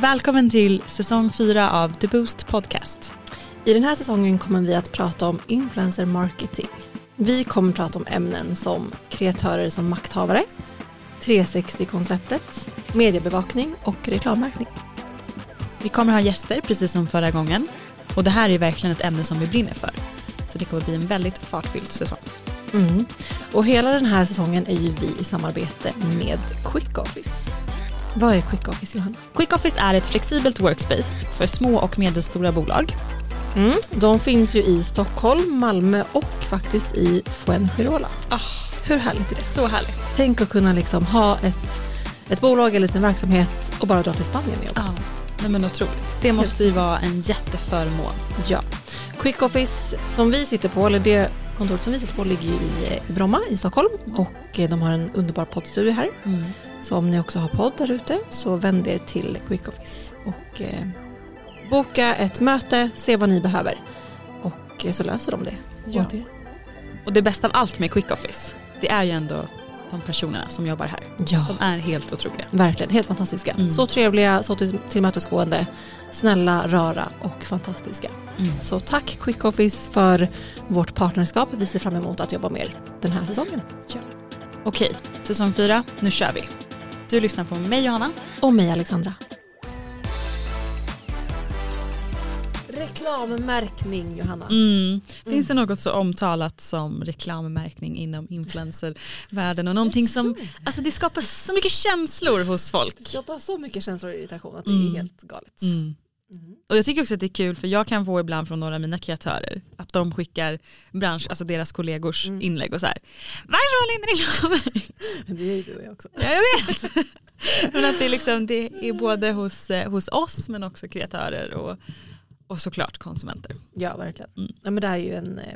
Välkommen till säsong 4 av The Boost Podcast. I den här säsongen kommer vi att prata om influencer marketing. Vi kommer prata om ämnen som kreatörer som makthavare, 360-konceptet, mediebevakning och reklammärkning. Vi kommer ha gäster precis som förra gången och det här är verkligen ett ämne som vi brinner för. Så det kommer bli en väldigt fartfylld säsong. Mm. Och hela den här säsongen är ju vi i samarbete med Quick Office. Vad är Quick Office Johanna? Quick Office är ett flexibelt workspace för små och medelstora bolag. Mm. De finns ju i Stockholm, Malmö och faktiskt i Fuengirola. Oh, Hur härligt är det? så härligt. Tänk att kunna liksom ha ett, ett bolag eller sin verksamhet och bara dra till Spanien och jobba. Ja, nej men otroligt. Det måste ju vara en jätteförmån. Ja. Quick Office som vi sitter på, eller det kontoret som vi sitter på ligger ju i, i Bromma i Stockholm och eh, de har en underbar poddstudio här. Mm. Så om ni också har podd där ute så vänd er till Quick Office och eh, boka ett möte, se vad ni behöver och eh, så löser de det Ja. åt er. Och det bästa av allt med Quick Office, det är ju ändå de personerna som jobbar här. Ja, De är helt otroliga. verkligen. Helt fantastiska. Mm. Så trevliga, så till, tillmötesgående, snälla, rara och fantastiska. Mm. Så tack Quick Office för vårt partnerskap. Vi ser fram emot att jobba med er den här säsongen. Okej, säsong 4, nu kör vi. Du lyssnar på mig Johanna. Och mig Alexandra. Reklammärkning Johanna. Mm. Finns det något så omtalat som reklammärkning inom influencervärlden och någonting som, alltså det skapar så mycket känslor hos folk. Det skapar så mycket känslor och irritation att det Mm. är helt galet. Mm. Och jag tycker också att det är kul för jag kan få ibland från några av mina kreatörer att de skickar bransch, alltså deras kollegors Mm. inlägg och så här. Varför håller inte reklammärkning? Det är ju du och jag också. Ja, jag vet. men att det är, liksom, det är både hos, eh, hos oss men också kreatörer och, och såklart konsumenter. Ja, verkligen. Mm. Ja, men det är ju en, eh,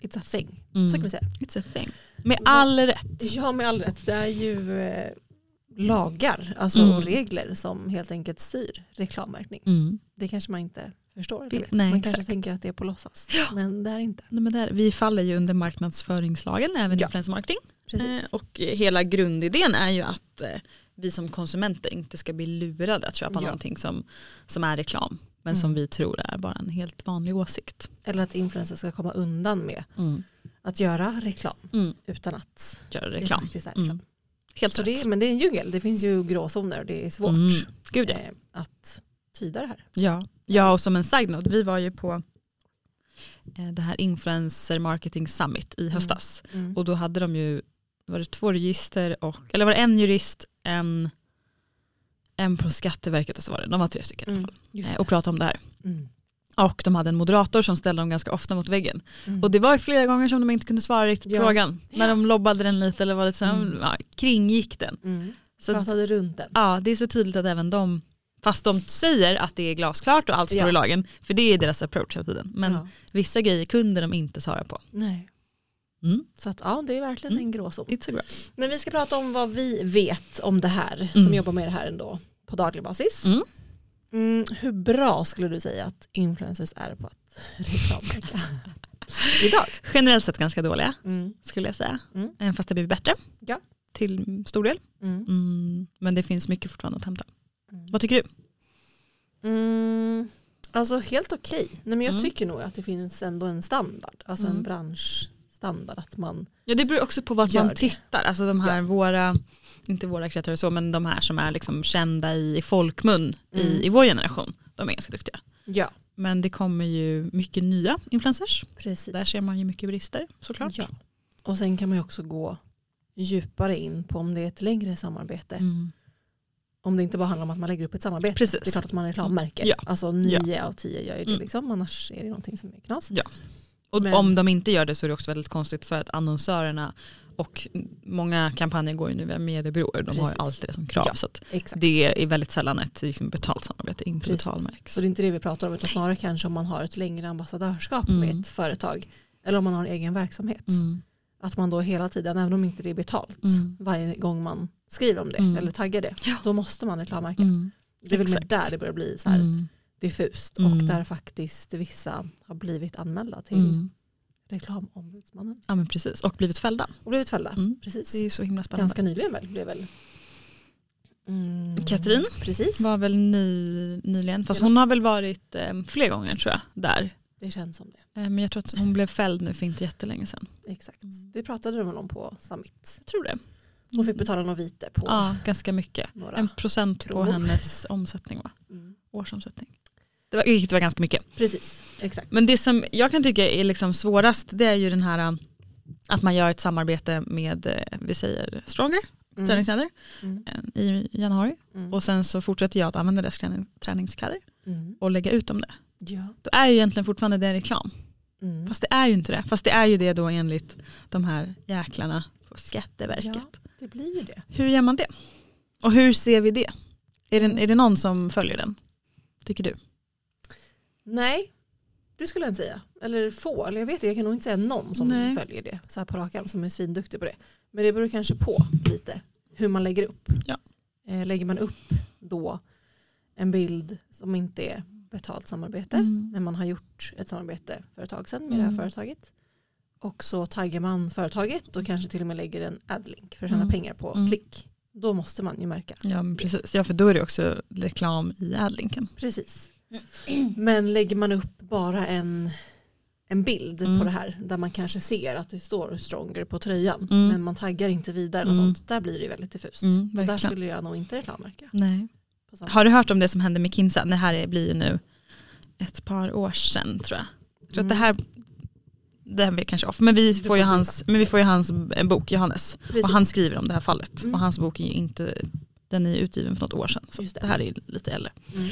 it's a thing. Mm. Så kan vi säga. It's a thing. Med all rätt. Ja, med all rätt. Det är ju eh, lagar alltså, Mm. och regler som helt enkelt styr reklammärkning. Mm. Det kanske man inte förstår. Vi- nej, man kanske exakt. tänker att det är på låtsas. Men det är inte. Nej, men där, vi faller ju under marknadsföringslagen, även Ja. influencer marketing. Precis. Eh, och hela grundidén är ju att eh, vi som konsumenter inte ska bli lurade att köpa Ja. någonting som, som är reklam. Men som Mm. vi tror är bara en helt vanlig åsikt. Eller att influencers ska komma undan med Mm. att göra reklam Mm. utan att Göra det reklam. faktiskt är reklam. Mm. Helt Så rätt. det, men det är en djungel. Det finns ju gråzoner och det är svårt Mm. Gud ja. eh, att tyda det här. ja. Ja och som en side-note, vi var ju på eh, det här influencer marketing summit i höstas. Mm. Och då hade de ju, var det två register och, eller var det en jurist, en, en på Skatteverket och så var det, de var tre stycken i alla Mm. fall. Eh, och pratade om det här. Mm. Och de hade en moderator som ställde dem ganska ofta mot väggen. Mm. Och det var flera gånger som de inte kunde svara riktigt på Ja. frågan. När de lobbade den lite eller var lite så Mm. ja, kringgick den. Mm. Så Pratade runt den. ja, det är så tydligt att även de, fast de säger att det är glasklart och allt står Ja. i lagen, för det är deras approach hela tiden. Men Ja. vissa grejer kunde de inte svara på. Nej. Mm. Så att, ja, det är verkligen Mm. en gråzon. Men vi ska prata om vad vi vet om det här som Mm. jobbar med det här ändå på daglig basis. Mm. Hur bra skulle du säga att influencers är på att reklammärka idag? Generellt sett ganska dåliga Mm. skulle jag säga. Mm. Fast det blir bättre. Ja. Till stor del. Mm. Mm. Men det finns mycket fortfarande att hämta. Mm. Vad tycker du? Mm. Alltså helt okej. Nej, men jag Mm. tycker nog att det finns ändå en standard, alltså en branschstandard. Att man, Ja det beror också på vart man det. tittar. Alltså de här Ja. våra, inte våra kreatörer så, men de här som är liksom kända i, folkmun Mm. i, i vår generation. De är ganska duktiga. ja Men det kommer ju mycket nya influencers. precis. Där ser man ju mycket brister såklart. Ja. Och sen kan man ju också gå djupare in på om det är ett längre samarbete. Mm. Om det inte bara handlar om att man lägger upp ett samarbete. Precis. Det är klart att man reklammärker. Ja. Alltså nio av tio gör ju det Mm. liksom. Annars är det någonting som är knas. Och Men- om de inte gör det så är det också väldigt konstigt för att annonsörerna och många kampanjer går ju nu via mediebyråer. De har ju alltid det som krav. Ja. Så det är väldigt sällan ett liksom, betalt samarbete, inte Precis. betalmärks. Så det är inte det vi pratar om utan snarare kanske om man har ett längre ambassadörskap Mm. med ett företag. Eller om man har en egen verksamhet. Mm. Att man då hela tiden, även om inte det är betalt, Mm. varje gång man skriver om det Mm. eller taggar det, Ja. då måste man reklammärka. Mm. Det är väl där det börjar bli så här Mm. Diffust Mm. och där faktiskt vissa har blivit anmälda till Mm. reklamombudsmannen Ja men precis, och blivit fällda. och blivit fällda. Mm. Precis. Det är så himla spännande. Ganska nyligen väl blev väl Mm. Katrin Precis, var väl ny, nyligen, fast hon har väl varit eh, fler gånger tror jag där. det känns som det. Eh, men jag tror att hon blev fälld nu för inte jättelänge sedan. Exakt. Det pratade de om på Summit. Jag tror det. Hon fick betala något vite på Ja, ganska mycket. En procent på kronor. hennes omsättning va? Mm. Årsomsättning. Det var, vilket var ganska mycket. Precis, exakt. Men det som jag kan tycka är liksom svårast det är ju den här äh, att man gör ett samarbete med, eh, vi säger Stronger, Mm. träningskläder Mm. i januari Mm. och sen så fortsätter jag att använda deras träning, träningskläder Mm. och lägga ut om det. Ja. Då är ju egentligen fortfarande det reklam. Mm. Fast det är ju inte det. Fast det är ju det då enligt de här jäklarna på Skatteverket. Ja. Det blir ju det. Hur gör man det? Och hur ser vi det? Är det, är det någon som följer den? Tycker du? Nej, det skulle jag inte säga. Eller få, eller jag vet jag kan nog inte säga någon som Nej. följer det så här på rak arm som är svinduktig på det. Men det beror kanske på lite hur man lägger upp. Ja. Eh, lägger man upp då en bild som inte är betalt samarbete Mm. men man har gjort ett samarbete för ett tag sedan med det Mm. här företaget och så taggar man företaget och kanske till och med lägger en adlink för att tjäna Mm. pengar på Mm. klick. Då måste man ju märka. Ja, precis. ja för då är det också reklam i adlinken. Precis. Men lägger man upp bara en, en bild Mm. på det här där man kanske ser att det står stronger på tröjan Mm. men man taggar inte vidare och Mm. sånt, där blir det ju väldigt diffust. Mm, där skulle jag nog inte reklammärka. Nej. Har du hört om det som hände med Kinsa? Det här är- blir ju nu ett par år sedan tror jag. Jag tror att det Mm. här det här blir kanske off, men vi får ju hans, men vi får ju hans en bok, Johannes. Precis. Och han skriver om det här fallet. Mm. Och hans bok är ju inte, den är utgiven för något år sedan. Så det. det. här är lite äldre. Mm.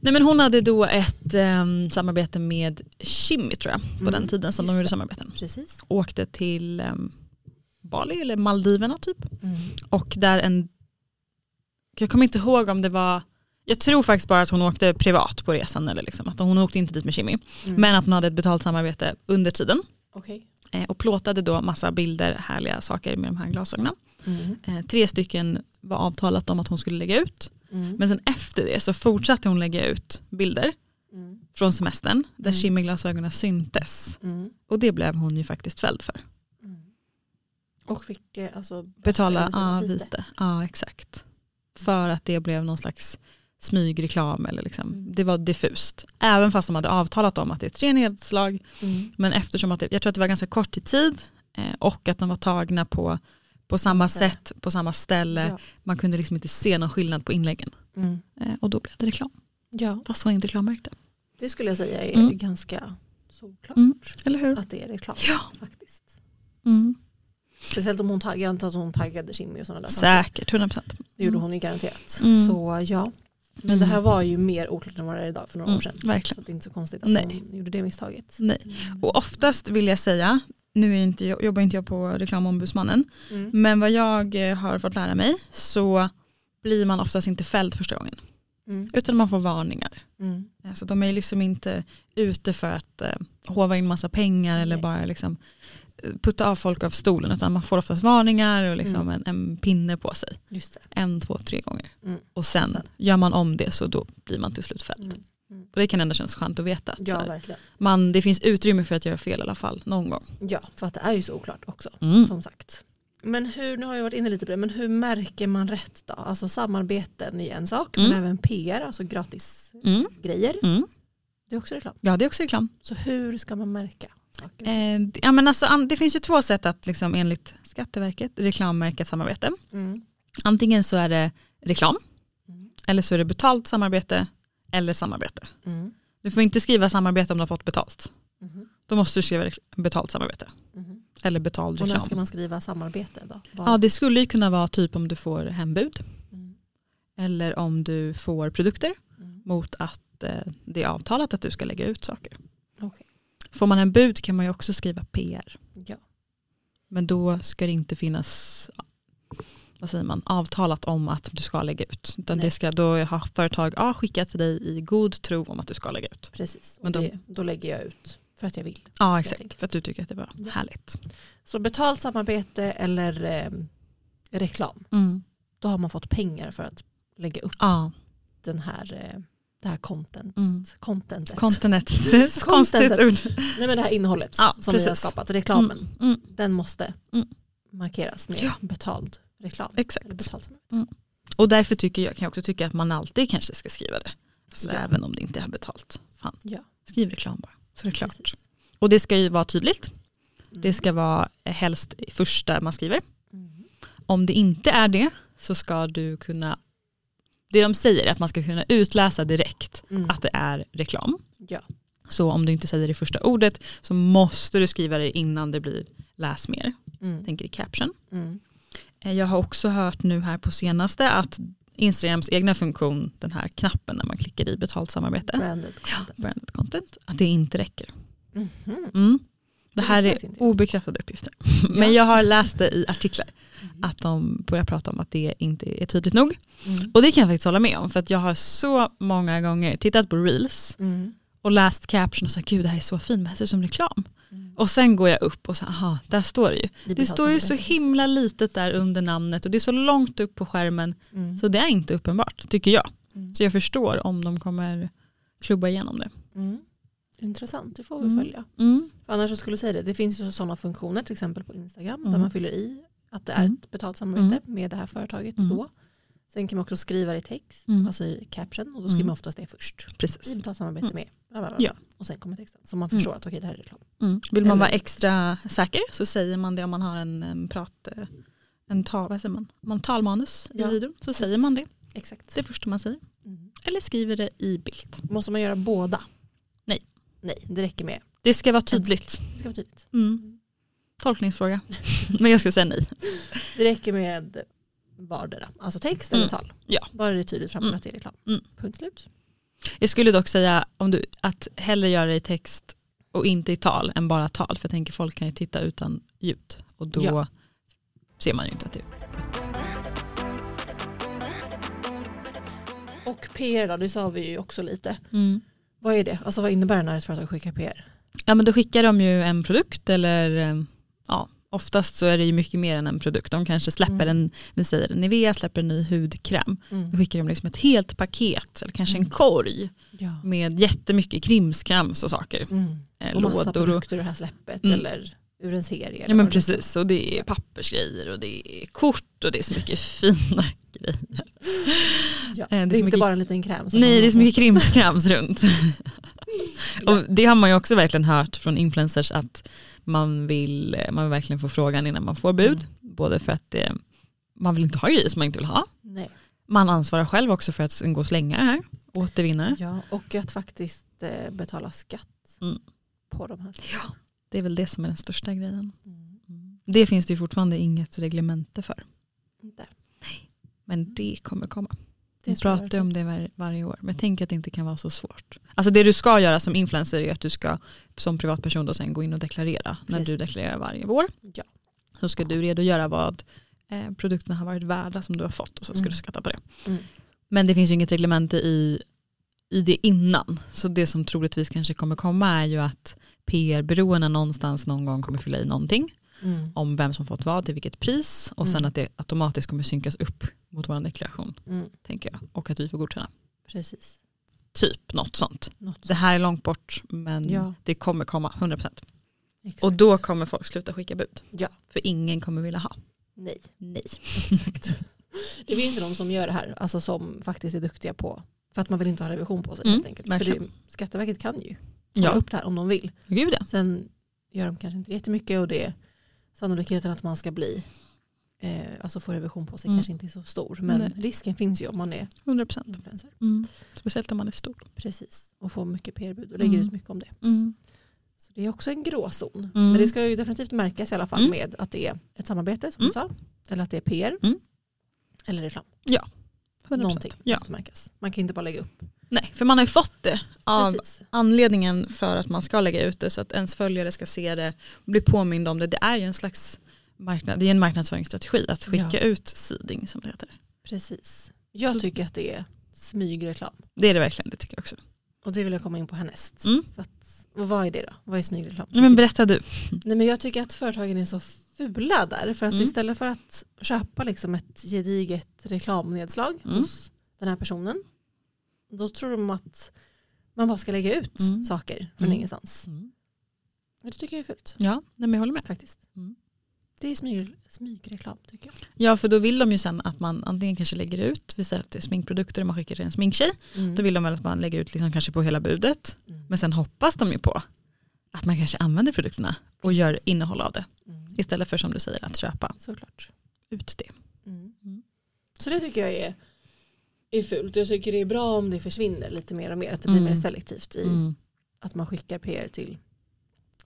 Nej men hon hade då ett ehm, samarbete med Kimmy tror jag, på Mm, den tiden som just de gjorde samarbeten. Precis. Åkte till ehm, Bali eller Maldiverna typ. Mm. Och där en, jag kommer inte ihåg om det var, jag tror faktiskt bara att hon åkte privat på resan eller liksom, att hon åkte inte dit med Kimmy. Mm. Men att hon hade ett betalt samarbete under tiden Okej. eh, och plåtade då massa bilder, härliga saker med de här glasögonen. Mm. Eh, tre stycken var avtalat om att hon skulle lägga ut. Mm. Men sen efter det så fortsatte hon lägga ut bilder Mm. från semestern där Mm. Kimmy-glasögonen syntes. Mm. Och det blev hon ju faktiskt fälld för. Mm. Och fick eh, alltså Betala ja, vite. vite. Ja, exakt. För att det blev någon slags smygreklam eller liksom, Mm. det var diffust. Även fast de hade avtalat om att det är tre nedslag. Mm. Men eftersom att det, jag tror att det var ganska kort i tid eh, och att de var tagna på, på samma sätt, på samma ställe. Ja. Man kunde liksom inte se någon skillnad på inläggen. Mm. Eh, och då blev det reklam. ja, Fast hon inte reklammärkte. det skulle jag säga är Mm. ganska solklart Mm. Eller hur? att det är reklam Ja. faktiskt. Mm. Speciellt om hon taggade, jag antar att hon taggade Kimmy och sådana där. Säkert, 100%. Det gjorde Mm. hon ju garanterat. Mm. Så ja. Men Mm. det här var ju mer oklart än vad det är idag för några år sedan. verkligen. Så det är inte så konstigt att Nej. hon gjorde det misstaget. Nej. Och oftast vill jag säga, nu är inte, jobbar inte jag på reklamombudsmannen, Mm. men vad jag eh, har fått lära mig så blir man oftast inte fälld första gången. Mm. Utan man får varningar. Mm. Alltså de är liksom inte ute för att eh, hova in massa pengar eller Nej. bara liksom eh, putta av folk av stolen utan man får oftast varningar och liksom Mm. en, en pinne på sig. En, två, tre gånger. Mm. Och sen, Sen. gör man om det så då blir man till slut fälld. Och det kan ändå kännas skönt att veta. Att Ja, verkligen. man, det finns utrymme för att göra fel i alla fall någon gång. Ja, för att det är ju så oklart också. Mm. Som sagt. Men hur, nu har jag varit inne lite på det, men hur märker man rätt då? Alltså samarbeten är en sak, men Mm. även PR, alltså gratis Mm. grejer. Mm. Det är också reklam. Ja det är också reklam. Så hur ska man märka? Eh, ja, men alltså, det finns ju två sätt att liksom, enligt Skatteverket reklammärka ett samarbete. Mm. Antingen så är det reklam Mm. eller så är det betalt samarbete eller samarbete. Mm. Du får inte skriva samarbete om du har fått betalt. Mhm. Då måste du skriva betalt samarbete Mhm. eller betald Och när ska reklam. man skriva samarbete då? Var- Ja, det skulle ju kunna vara typ om du får hembud Mm. eller om du får produkter Mm. mot att eh, det är avtalat att du ska lägga ut saker. Okej. Får man en bud kan man ju också skriva PR. Ja. Men då ska det inte finnas vad säger man, avtalat om att du ska lägga ut. Utan Nej. det ska, då har företag A skickat till dig i god tro om att du ska lägga ut. Precis, och Men de- det, då lägger jag ut för att jag vill. Ja exakt, för att du tycker att det var Ja. härligt. Så betalt samarbete eller eh, reklam, Mm. då har man fått pengar för att lägga upp Ja, den här, eh, det här content, mm. contentet. Contenet, det är så konstigt ord. Nej men det här innehållet Ja, som vi har precis. skapat, reklamen, Mm. den måste Mm. markeras med Ja. betald reklam. Exakt. Samarbete. Och därför tycker jag, kan jag också tycka att man alltid kanske ska skriva det. Alltså Ja. Även om det inte är betalt. Fan, Ja. skriv reklam bara. Så är det klart. Precis. Och det ska ju vara tydligt. Mm. Det ska vara helst i första man skriver. Mm. Om det inte är det så ska du kunna, det de säger är att man ska kunna utläsa direkt Mm. att det är reklam. Ja. Så om du inte säger det första ordet så måste du skriva det innan det blir läs mer. Mm. Tänker i caption. Mm. Eh, Jag har också hört nu här på senaste att Instagrams egna funktion, den här knappen när man klickar i betalt samarbete, Branded content. branded content, att det inte räcker. Mhm. Mm. Det här är obekräftade uppgifter. Men jag har läst det i artiklar att de börjar prata om att det inte är tydligt nog. Mm. Och det kan jag faktiskt hålla med om för att jag har så många gånger tittat på reels Mm. och läst caption och sagt gud det här är så fint men det ser ut som reklam. Mm. Och sen går jag upp och så aha, där står det ju. I Det betalt står ju så himla litet där under namnet och det är så långt upp på skärmen Mm. så det är inte uppenbart tycker jag. Mm. Så jag förstår om de kommer klubba igenom det. Mm. Intressant, det får vi Mm. följa. Mm. Annars skulle jag säga det, det finns ju sådana funktioner till exempel på Instagram där man fyller i att det är ett betalt samarbete med det här företaget då. Sen kan man också skriva det i text, alltså i caption och då skriver man oftast det först. I Precis. betalt samarbete med. Ja. Och sen kommer texten. Så man förstår att okej det här är reklam. Mm. Vill man Eller- vara extra säker så säger man det om man har en, en prat, eh, en tal, vad säger man? Man talmanus Ja, i videon så säger man det. Exakt. Det första man säger. Mm. Eller skriver det i bild. Måste man göra båda? Nej. Nej, det räcker med. Det ska vara tydligt. Det ska vara tydligt. Mm. Tolkningsfråga. Men jag skulle säga nej. Det räcker med vardera. Alltså text eller Mm. tal. Ja. Bara det är tydligt framgår Mm. att det är reklam. Mm. Punkt slut. Jag skulle dock säga om du, att hellre göra det i text och inte i tal än bara tal. För jag tänker folk kan ju titta utan ljud och då Ja. ser man ju inte att det är Och PR då, det sa vi ju också lite. mm. Vad är det? Alltså vad innebär det när ett företag skickar PR? Ja men då skickar de ju en produkt eller eh, ja, oftast så är det ju mycket mer än en produkt. De kanske släpper Mm. en, vi säger Nivea släpper en ny hudkräm. Mm. Då skickar de liksom ett helt paket eller kanske Mm. en korg Ja. med jättemycket krimskrams och saker. Mm. Eh, Och massa Lådor och, produkter ur det här släppet Mm. eller ur en serie. ja men precis och det är pappersgrejer och det är kort och det är så mycket fina grejer. Ja. Eh, Det är, det är inte mycket- bara en liten kräm. Nej det är så mycket krimskrams runt. och det har man ju också verkligen hört från influencers att man vill, man vill verkligen få frågan innan man får bud. Mm. Både för att det, man vill inte ha grejer som man inte vill ha. Nej. Man ansvarar själv också för att undgå slänga det här. Återvinna. Ja, och att faktiskt eh, betala skatt Mm. på de här. Det är väl det som är den största grejen. Mm. Det finns det ju fortfarande inget reglemente för. Inte. Men det kommer komma. Vi pratar ju om det var, varje år. Men tänk att det inte kan vara så svårt. Alltså det du ska göra som influencer är att du ska som privatperson då sen gå in och deklarera. När du Precis. deklarerar varje år. Ja. Så ska du redogöra vad eh, produkterna har varit värda som du har fått och så ska Mm. du skatta på det. Mm. Men det finns ju inget reglemente i, i det innan. Så det som troligtvis kanske kommer komma är ju att PR-byråerna någonstans någon gång kommer fylla i någonting Mm. om vem som fått vad till vilket pris och sen Mm. att det automatiskt kommer synkas upp mot vår deklaration Mm. tänker jag och att vi får godkänna. Precis. Typ något sånt. Något Det här är långt bort men Ja. det kommer komma 100%. Exakt. Och då kommer folk sluta skicka bud. Ja. För ingen kommer vilja ha. Nej. Nej. Exakt. Det finns ju de som gör det här, alltså som faktiskt är duktiga på, för att man vill inte ha revision på sig Mm, helt enkelt. För det. Skatteverket kan ju ta Ja, upp det här om de vill. gud ja. Sen gör de kanske inte jättemycket och det sannolikheten att man ska bli, eh, alltså få revision på sig Mm. kanske inte är så stor. Men Nej. risken finns ju om man är 100%. influencer. Mm. Speciellt om man är stor. Precis. Och får mycket PR-bud och lägger Mm. ut mycket om det. Mm. Så det är också en gråzon. Mm. Men det ska ju definitivt märkas i alla fall Mm. med att det är ett samarbete som du sa. Eller att det är PR. Eller reklam. 100%. Någonting Ja. måste märkas. Man kan inte bara lägga upp. Nej, för man har ju fått det av Precis. anledningen för att man ska lägga ut det så att ens följare ska se det och bli påmind om det. Det är ju en slags marknad, det är en marknadsföringsstrategi att skicka Ja. ut seeding som det heter. Precis. Jag tycker att det är smygreklam. Det är det verkligen, det tycker jag också. Och det vill jag komma in på härnäst. Mm. Så att, vad är det då? Vad är smygreklam? Nej, men berätta du. Nej, men jag tycker att företagen är så fula där. För att Mm. istället för att köpa liksom ett gediget reklamnedslag Mm. hos den här personen. Då tror de att man bara ska lägga ut Mm. saker från Mm. ingenstans. Men det tycker jag är fult Ja, men jag håller med. faktiskt. Det är smyg, smygreklam tycker jag. Ja för då vill de ju sen att man antingen kanske lägger ut, vi säger att det är sminkprodukter och man skickar till en sminktjej. Mm. Då vill de väl att man lägger ut liksom kanske på hela budet. Mm. Men sen hoppas de ju på att man kanske använder produkterna och gör innehåll av det. Mm. Istället för som du säger att köpa Såklart. ut det. Mm. Mm. Så det tycker jag är, är fult. Jag tycker det är bra om det försvinner lite mer och mer. Att det blir Mm. mer selektivt i Mm. att man skickar PR till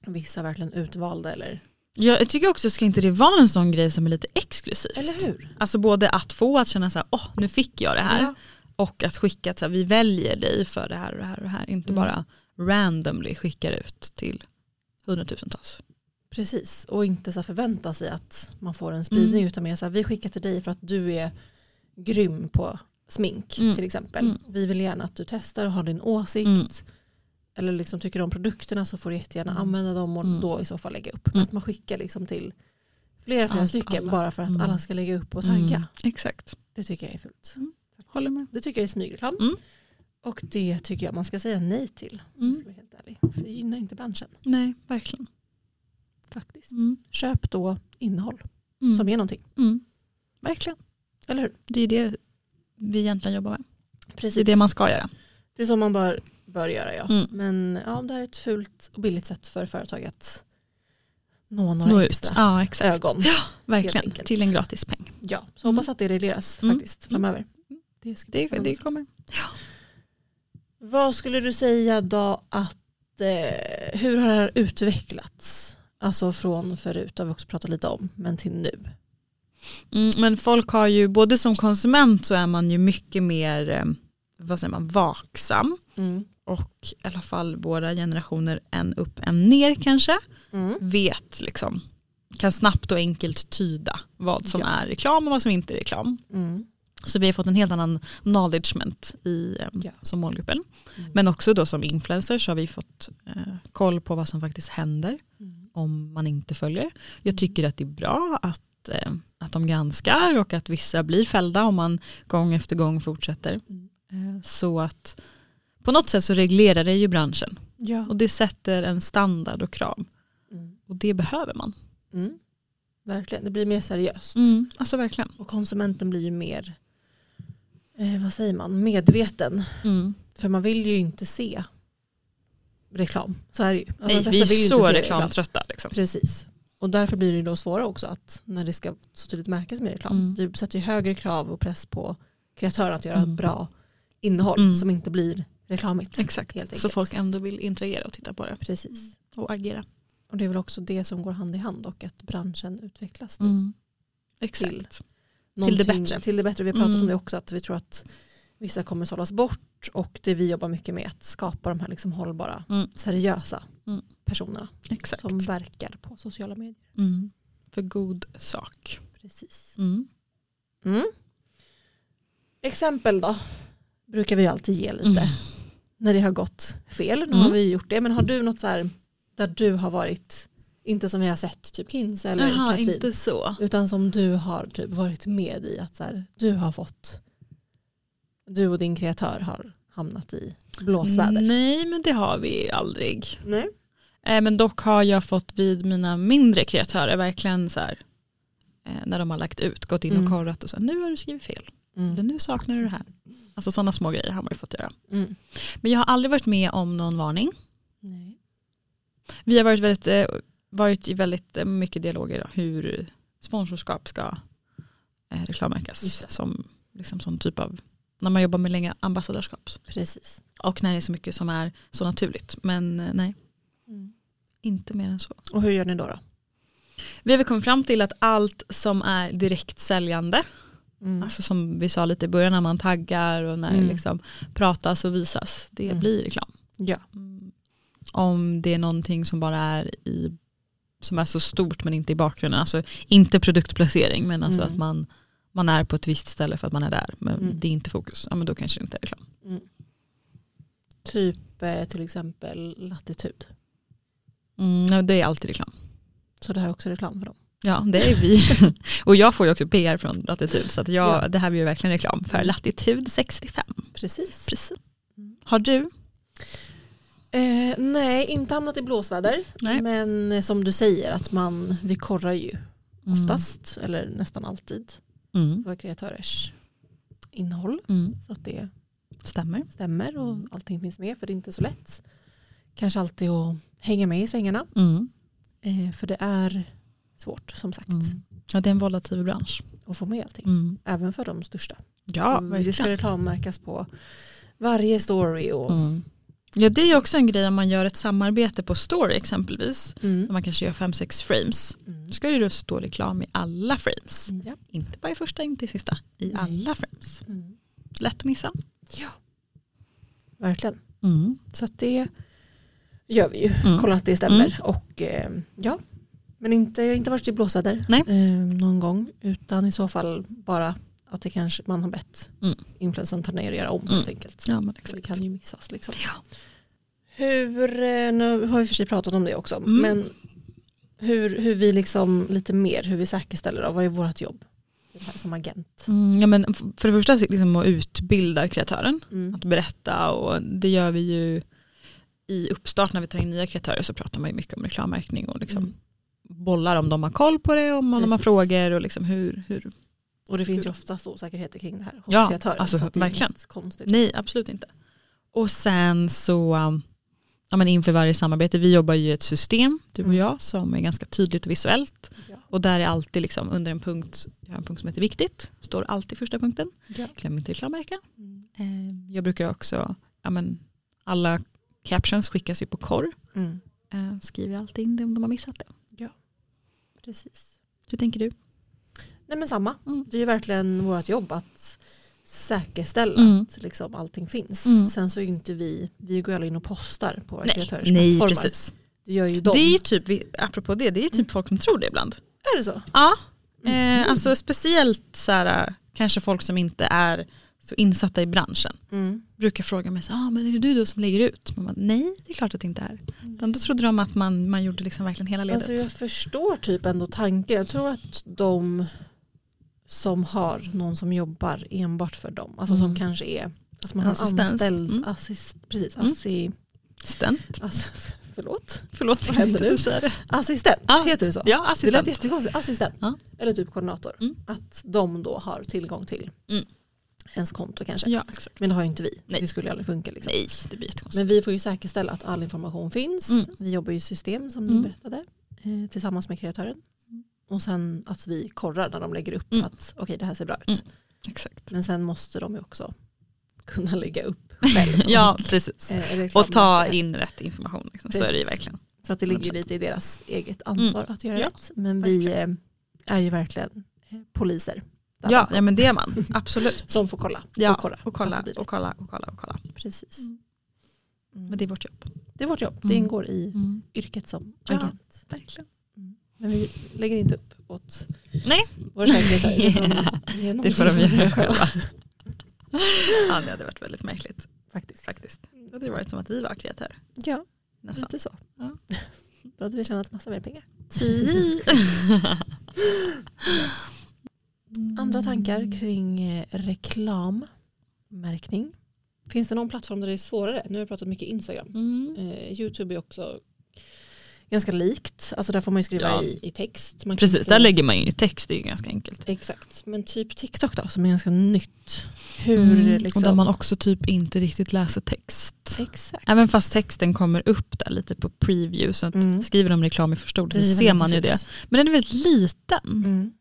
vissa verkligen utvalda eller Jag tycker också ska inte det vara en sån grej som är lite exklusivt. Eller hur? Alltså både att få att känna så här, åh nu fick jag det här. Ja. Och att skicka att så här, vi väljer dig för det här och det här och det här. Inte Mm. bara randomly skickar ut till hundratusentals. Precis, och inte så förvänta sig att man får en spridning Mm. utan mer så här, vi skickar till dig för att du är grym på smink Mm. till exempel. Mm. Vi vill gärna att du testar och har din åsikt. Mm. Eller liksom tycker om produkterna så får du jättegärna Mm. använda dem och Mm. då i så fall lägga upp. Men Mm. att man skickar liksom till flera, flera Allt, stycken alla. bara för att alla ska lägga upp och tagga. Exakt. Det tycker jag är fult. Håller med. Det tycker jag är smygreklam. Och det tycker jag man ska säga nej till. Mm. ska helt ärlig. För det gynnar inte branschen. Nej, verkligen. Faktiskt. Köp då innehåll som är någonting. Verkligen. Eller hur? Det är det vi egentligen jobbar med. Precis. Det är det man ska göra. Det är så man bör, bör göra ja. Mm. Men ja, det här är ett fult och billigt sätt för företag att nå några Nå ut. extra Ja, exakt. ögon. Helt Verkligen. Till en gratis peng. Ja, så Mm. hoppas att det regleras Mm. faktiskt framöver. Det, ska Det, det kommer. Vad skulle du säga då att eh, hur har det här utvecklats? Alltså från förut har vi också pratat lite om, men till nu. Mm, men folk har ju, både som konsument så är man ju mycket mer eh, vad säger man, vaksam. Mm. Och i alla fall våra generationer en upp en ner kanske. Mm. Vet liksom, kan snabbt och enkelt tyda vad som Ja. är reklam och vad som inte är reklam. Mm. Så vi har fått en helt annan knowledgement i, eh, Ja. som målgruppen. Mm. Men också då som influencers har vi fått eh, koll på vad som faktiskt händer Mm. om man inte följer. Jag tycker att det är bra att, eh, att de granskar och att vissa blir fällda om man gång efter gång fortsätter. Mm. Eh, så att på något sätt så reglerar det ju branschen Ja. och det sätter en standard och krav Mm. och det behöver man. Mm. Verkligen, det blir mer seriöst. Alltså verkligen. Och konsumenten blir ju mer, eh, vad säger man, medveten. Mm. För man vill ju inte se reklam. Så är det ju. Alltså, Nej, vi är så reklamtrötta. Liksom. Precis. Och därför blir det då svårare också att när det ska så tydligt märkas med reklam. Mm. Det sätter ju högre krav och press på kreatören att göra Mm. bra innehåll Mm. som inte blir reklamigt. Exakt, så folk ändå vill interagera och titta på det Precis. och agera. Och det är väl också det som går hand i hand och att branschen utvecklas. nu. Mm. Exakt. Till det Någonting- bättre. Till det bättre. Vi har pratat Mm. om det också att vi tror att vissa kommer sållas bort och det vi jobbar mycket med är att skapa de här liksom hållbara, Mm. seriösa Mm. Personerna Exakt. som verkar på sociala medier. Mm. För god sak. Precis. Mm. Mm. Exempel då? Brukar vi alltid ge lite. Mm. När det har gått fel. Nu Mm. har vi gjort det. Men har du något så här där du har varit, inte som vi har sett, typ Kins eller Jaha, Katrin. inte så. Utan som du har typ varit med i att så här, du har fått, du och din kreatör har hamnat i blåsväder. Nej men det har vi aldrig. Nej. Eh, men dock har jag fått vid mina mindre kreatörer verkligen så här eh, när de har lagt ut, gått in Mm. och korrat och så här, nu har du skrivit fel. Eller Mm. nu saknar du det här. Alltså sådana små grejer har man ju fått göra. Mm. Men jag har aldrig varit med om någon varning. Nej. Vi har varit, väldigt, eh, varit i väldigt mycket dialoger då, hur sponsorskap ska eh, reklammärkas. Som liksom sån typ av, när man jobbar med länge ambassadörskap. Precis. Och när det är så mycket som är så naturligt. Men nej, inte mer än så. Och hur gör ni då? då? Vi har väl kommit fram till att allt som är direkt säljande, Mm. alltså som vi sa lite i början när man taggar och när Mm. det liksom pratas och visas, det Mm. blir reklam. Ja. Mm. Om det är någonting som bara är i som är så stort men inte i bakgrunden, alltså inte produktplacering men alltså Mm. att man, man är på ett visst ställe för att man är där men Mm. det är inte fokus, ja men då kanske det inte är reklam. Typ eh, till exempel latitud. Mm, det är alltid reklam. Så det här är också reklam för dem. Ja det är vi. och jag får ju också PR från Latitud så att jag, Ja. det här blir ju verkligen reklam för Mm. Latitud 65. Precis. Precis. Mm. Har du? Eh, nej, inte hamnat i blåsväder. Nej. Men som du säger, att man, vi korrar ju Mm. oftast, eller nästan alltid, Mm. våra kreatörers innehåll. Mm. Så att det Stämmer. stämmer och allting finns med för det är inte så lätt. Kanske alltid att hänga med i svängarna. Mm. Eh, för det är svårt som sagt Mm. Ja, det är en volatil bransch. att få med allting. Mm. Även för de största. Ja, Mm, det ska verkligen. reklammärkas på varje story. Och, Mm. Ja, det är också en grej om man gör ett samarbete på story exempelvis. mm. Där man kanske gör fem sex frames. Mm. Då ska det då stå reklam i alla frames. Ja. Inte bara i första, inte i sista. I Nej. alla frames. Mm. Lätt att missa. Verkligen. Mm. Så att det gör vi ju. Mm. Kolla att det stämmer. Och eh, ja, men inte, inte varit i blåsväder eh, någon gång. Utan i så fall bara att det kanske man har bett Mm. influensen ta ner och göra om Mm. helt enkelt. Ja, men Så det exakt. kan ju missas liksom. Ja. Hur, eh, nu har vi för sig pratat om det också, Mm. men hur, hur vi liksom lite mer, hur vi säkerställer då, vad är vårt jobb som agent? Mm, ja, men för det första liksom att utbilda kreatören. Mm. Att berätta och det gör vi ju i uppstart när vi tar in nya kreatörer så pratar man ju mycket om reklammärkning och liksom Mm. bollar om de har koll på det, om de har frågor och liksom hur, hur. Och det finns ju oftast osäkerheter kring det här hos Ja, kreatörer. alltså, så att det är verkligen. konstigt. Nej, absolut inte. Och sen så, um, ja, men inför varje samarbete, vi jobbar ju i ett system, du och Mm. jag, som är ganska tydligt och visuellt. Ja. Och där är alltid liksom under en punkt, jag har en punkt som heter viktigt, står alltid första punkten. Ja. Glöm inte reklammärka. Mm. Eh, jag brukar också, ja, men, alla captions skickas ju på korr. Mm. Eh, skriver alltid in det om de har missat det. Precis. Hur tänker du? Nej men samma. Mm. Det är ju verkligen vårt jobb att säkerställa Mm. att liksom allting finns. Mm. Sen så är inte vi, vi går aldrig in och postar på våra kreatörers nej precis. Det gör ju de. Det är ju typ, apropå det, det är typ folk som tror det ibland. Är det så? Ja, Mm. eh, alltså speciellt så här, kanske folk som inte är så insatta i branschen. Mm. Brukar fråga mig, så, ah, men är det du då som lägger ut? Man bara, Nej, det är klart att det inte är. Utan då trodde de att man, man gjorde liksom verkligen hela ledet. Alltså jag förstår typ ändå tanken. Jag tror att de som har någon som jobbar enbart för dem, alltså som Mm. kanske är att man har Assistens. anställd Mm. assist, precis, Mm. assi, Assistent. ass, förlåt, Förlåt, Vad händer nu? det. assistent, Ja, heter det så? Ja, Det lät assistent. jättekonstigt, assistent. Ja. Eller typ koordinator. Mm. Att de då har tillgång till Mm. Ens konto kanske. Ja, exakt. Men det har ju inte vi. Nej. Det skulle ju aldrig funka. Liksom. Nej, det blir jättekonstigt. Men vi får ju säkerställa att all information finns. Mm. Vi jobbar ju i system som Mm. berättade eh, tillsammans med kreatören. Mm. Och sen att vi korrar när de lägger upp Mm. att okej det här ser bra ut. Mm. Exakt. Men sen måste de ju också kunna lägga upp själv. Ja, precis. Eh, Och ta in rätt information. Liksom. Så är det ju verkligen. Så att det ligger 100%. lite i deras eget ansvar att göra rätt. Men vi eh, är ju verkligen eh, poliser. Där Ja, ja, men det är man. Absolut. Som får kolla. Ja, och kolla. och kolla, det och kolla, och kolla, och kolla. Precis. Mm. Mm. Men det är vårt jobb. Det är vårt jobb. Det Mm. ingår i Mm. yrket som Ja. agent. Verkligen. Mm. Men vi lägger inte upp åt Nej. våra säkerheter. Det får de göra själva. ja, det hade varit väldigt märkligt Faktiskt. faktiskt. Det hade varit som att vi var kreatörer. Ja, Nästan. lite så. Ja. Då hade vi tjänat massa mer pengar. Tio. Andra tankar kring eh, reklammärkning. Finns det någon plattform där det är svårare? Nu har jag pratat mycket Instagram. Mm. Eh, Youtube är också ganska likt. Alltså där får man ju skriva Ja. i, i text. Man Precis, inte- där lägger man ju text, det är ju ganska enkelt. Exakt. Men typ TikTok då som är ganska nytt. Hur Mm, liksom. Och där man också typ inte riktigt läser text. Exakt. Även fast texten kommer upp där lite på preview så att Mm. skriver de reklam i första ordet så ser man ju det. Men den är väldigt liten.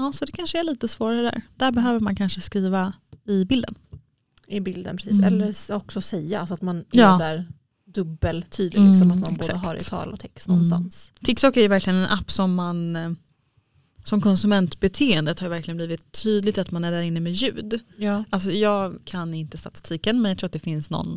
Mm. Ja, så det kanske är lite svårare där. Där behöver man kanske skriva i bilden. I bilden precis. Mm. Eller också säga alltså att man Ja. är där dubbeltydlig. Mm, Liksom, att man både exakt. har i tal och text Mm. någonstans. TikTok är ju verkligen en app som man eh, som konsumentbeteendet har verkligen blivit tydligt att man är där inne med ljud. Ja. Alltså jag kan inte statistiken men jag tror att det finns någon,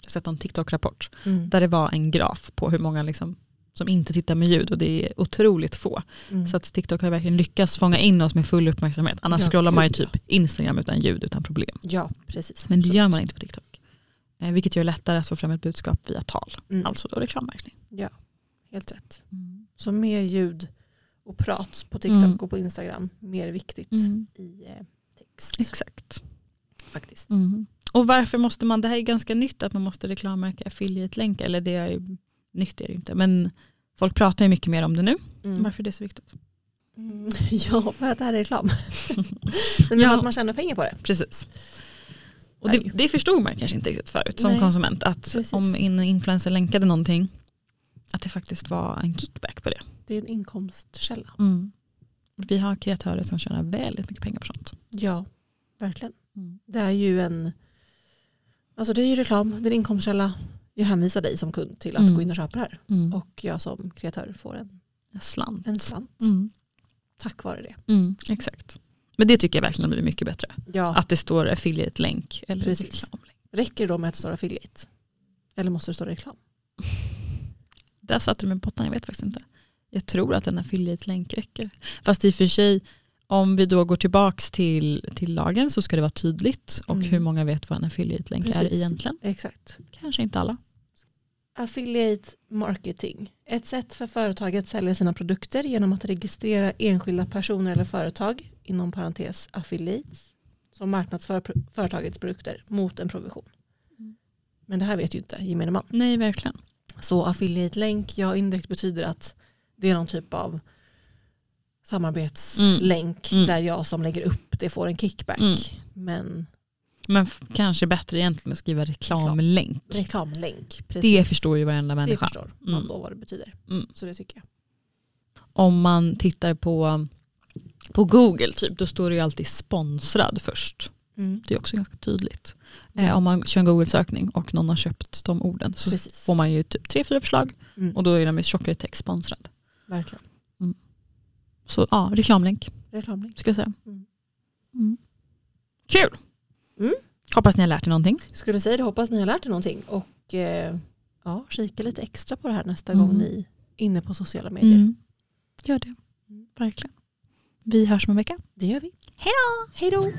jag har sett någon TikTok-rapport Mm. där det var en graf på hur många liksom, som inte tittar med ljud och det är otroligt få. Mm. Så att TikTok har verkligen lyckats fånga in oss med full uppmärksamhet. Annars Ja, scrollar man ju ja. typ Instagram utan ljud utan problem. ja, precis. Men det gör man inte på TikTok. Eh, vilket gör det lättare att få fram ett budskap via tal. Mm. Alltså då reklammärkning. Helt rätt. Så mer ljud och prat på TikTok Mm. och på Instagram. Mer viktigt Mm. i eh, text. Exakt. Faktiskt. Mm. Och varför måste man, det här är ganska nytt att man måste reklammärka affiliate-länkar. Eller det är nytt är det inte. Men folk pratar ju mycket mer om det nu. Mm. Varför är det så viktigt? Mm, ja, för att det här är reklam. Men Ja. för att man tjänar pengar på det. Precis. Och det, det förstod man kanske inte riktigt förut som Nej, konsument. Att precis. om en influencer länkade någonting att det faktiskt var en kickback på det. Det är en inkomstkälla. Vi har kreatörer som tjänar väldigt mycket pengar på sånt. Ja, verkligen. Mm. Det är ju en alltså det är ju reklam, det är en inkomstkälla. Jag hänvisar dig som kund till att Mm. gå in och köpa det här. Mm. Och jag som kreatör får en, En slant. en slant Mm. tack vare det. Mm. Exakt. Men det tycker jag verkligen blir mycket bättre. Ja, Att det står affiliate-länk eller Precis. reklamlänk. räcker det då med att det står affiliate? Eller måste det stå reklam? Där satte du mig på botten, jag vet faktiskt inte. Jag tror att en affiliate-länk räcker. Fast i och för sig, om vi då går tillbaks till, till lagen så ska det vara tydligt. Och Mm. hur många vet vad en affiliate-länk är egentligen? Exakt. Kanske inte alla. Affiliate marketing. Ett sätt för företag att sälja sina produkter genom att registrera enskilda personer eller företag, inom parentes affiliates, som marknadsför företagets produkter mot en provision. Mm. Men det här vet ju inte gemene man. Nej, verkligen. Så affiliate-länk, ja indirekt betyder att det är någon typ av samarbetslänk Mm. där jag som lägger upp det får en kickback. Mm. Men Men kanske bättre egentligen att skriva reklamlänk. reklamlänk, precis. Det förstår ju varenda det människa. förstår man Mm. då vad det betyder. Mm. Så det tycker jag. Om man tittar på, på Google, typ, då står det ju alltid sponsrad först. Det är också ganska tydligt. Eh, om man kör en Google-sökning och någon har köpt de orden så Precis. får man ju typ tre, fyra förslag Mm. och då är de med tjockare text sponsrad. Verkligen. Så ja, reklamlänk Reklamlänk. ska jag säga. Mm. Mm. Kul! Mm. Hoppas ni har lärt er någonting. Skulle säga det, hoppas ni har lärt er någonting och eh, ja, kika lite extra på det här nästa Mm. gång ni är inne på sociala medier. Mm. Gör det, Mm. verkligen. Vi hörs om en vecka. Det gör vi. Hej då! Hej då!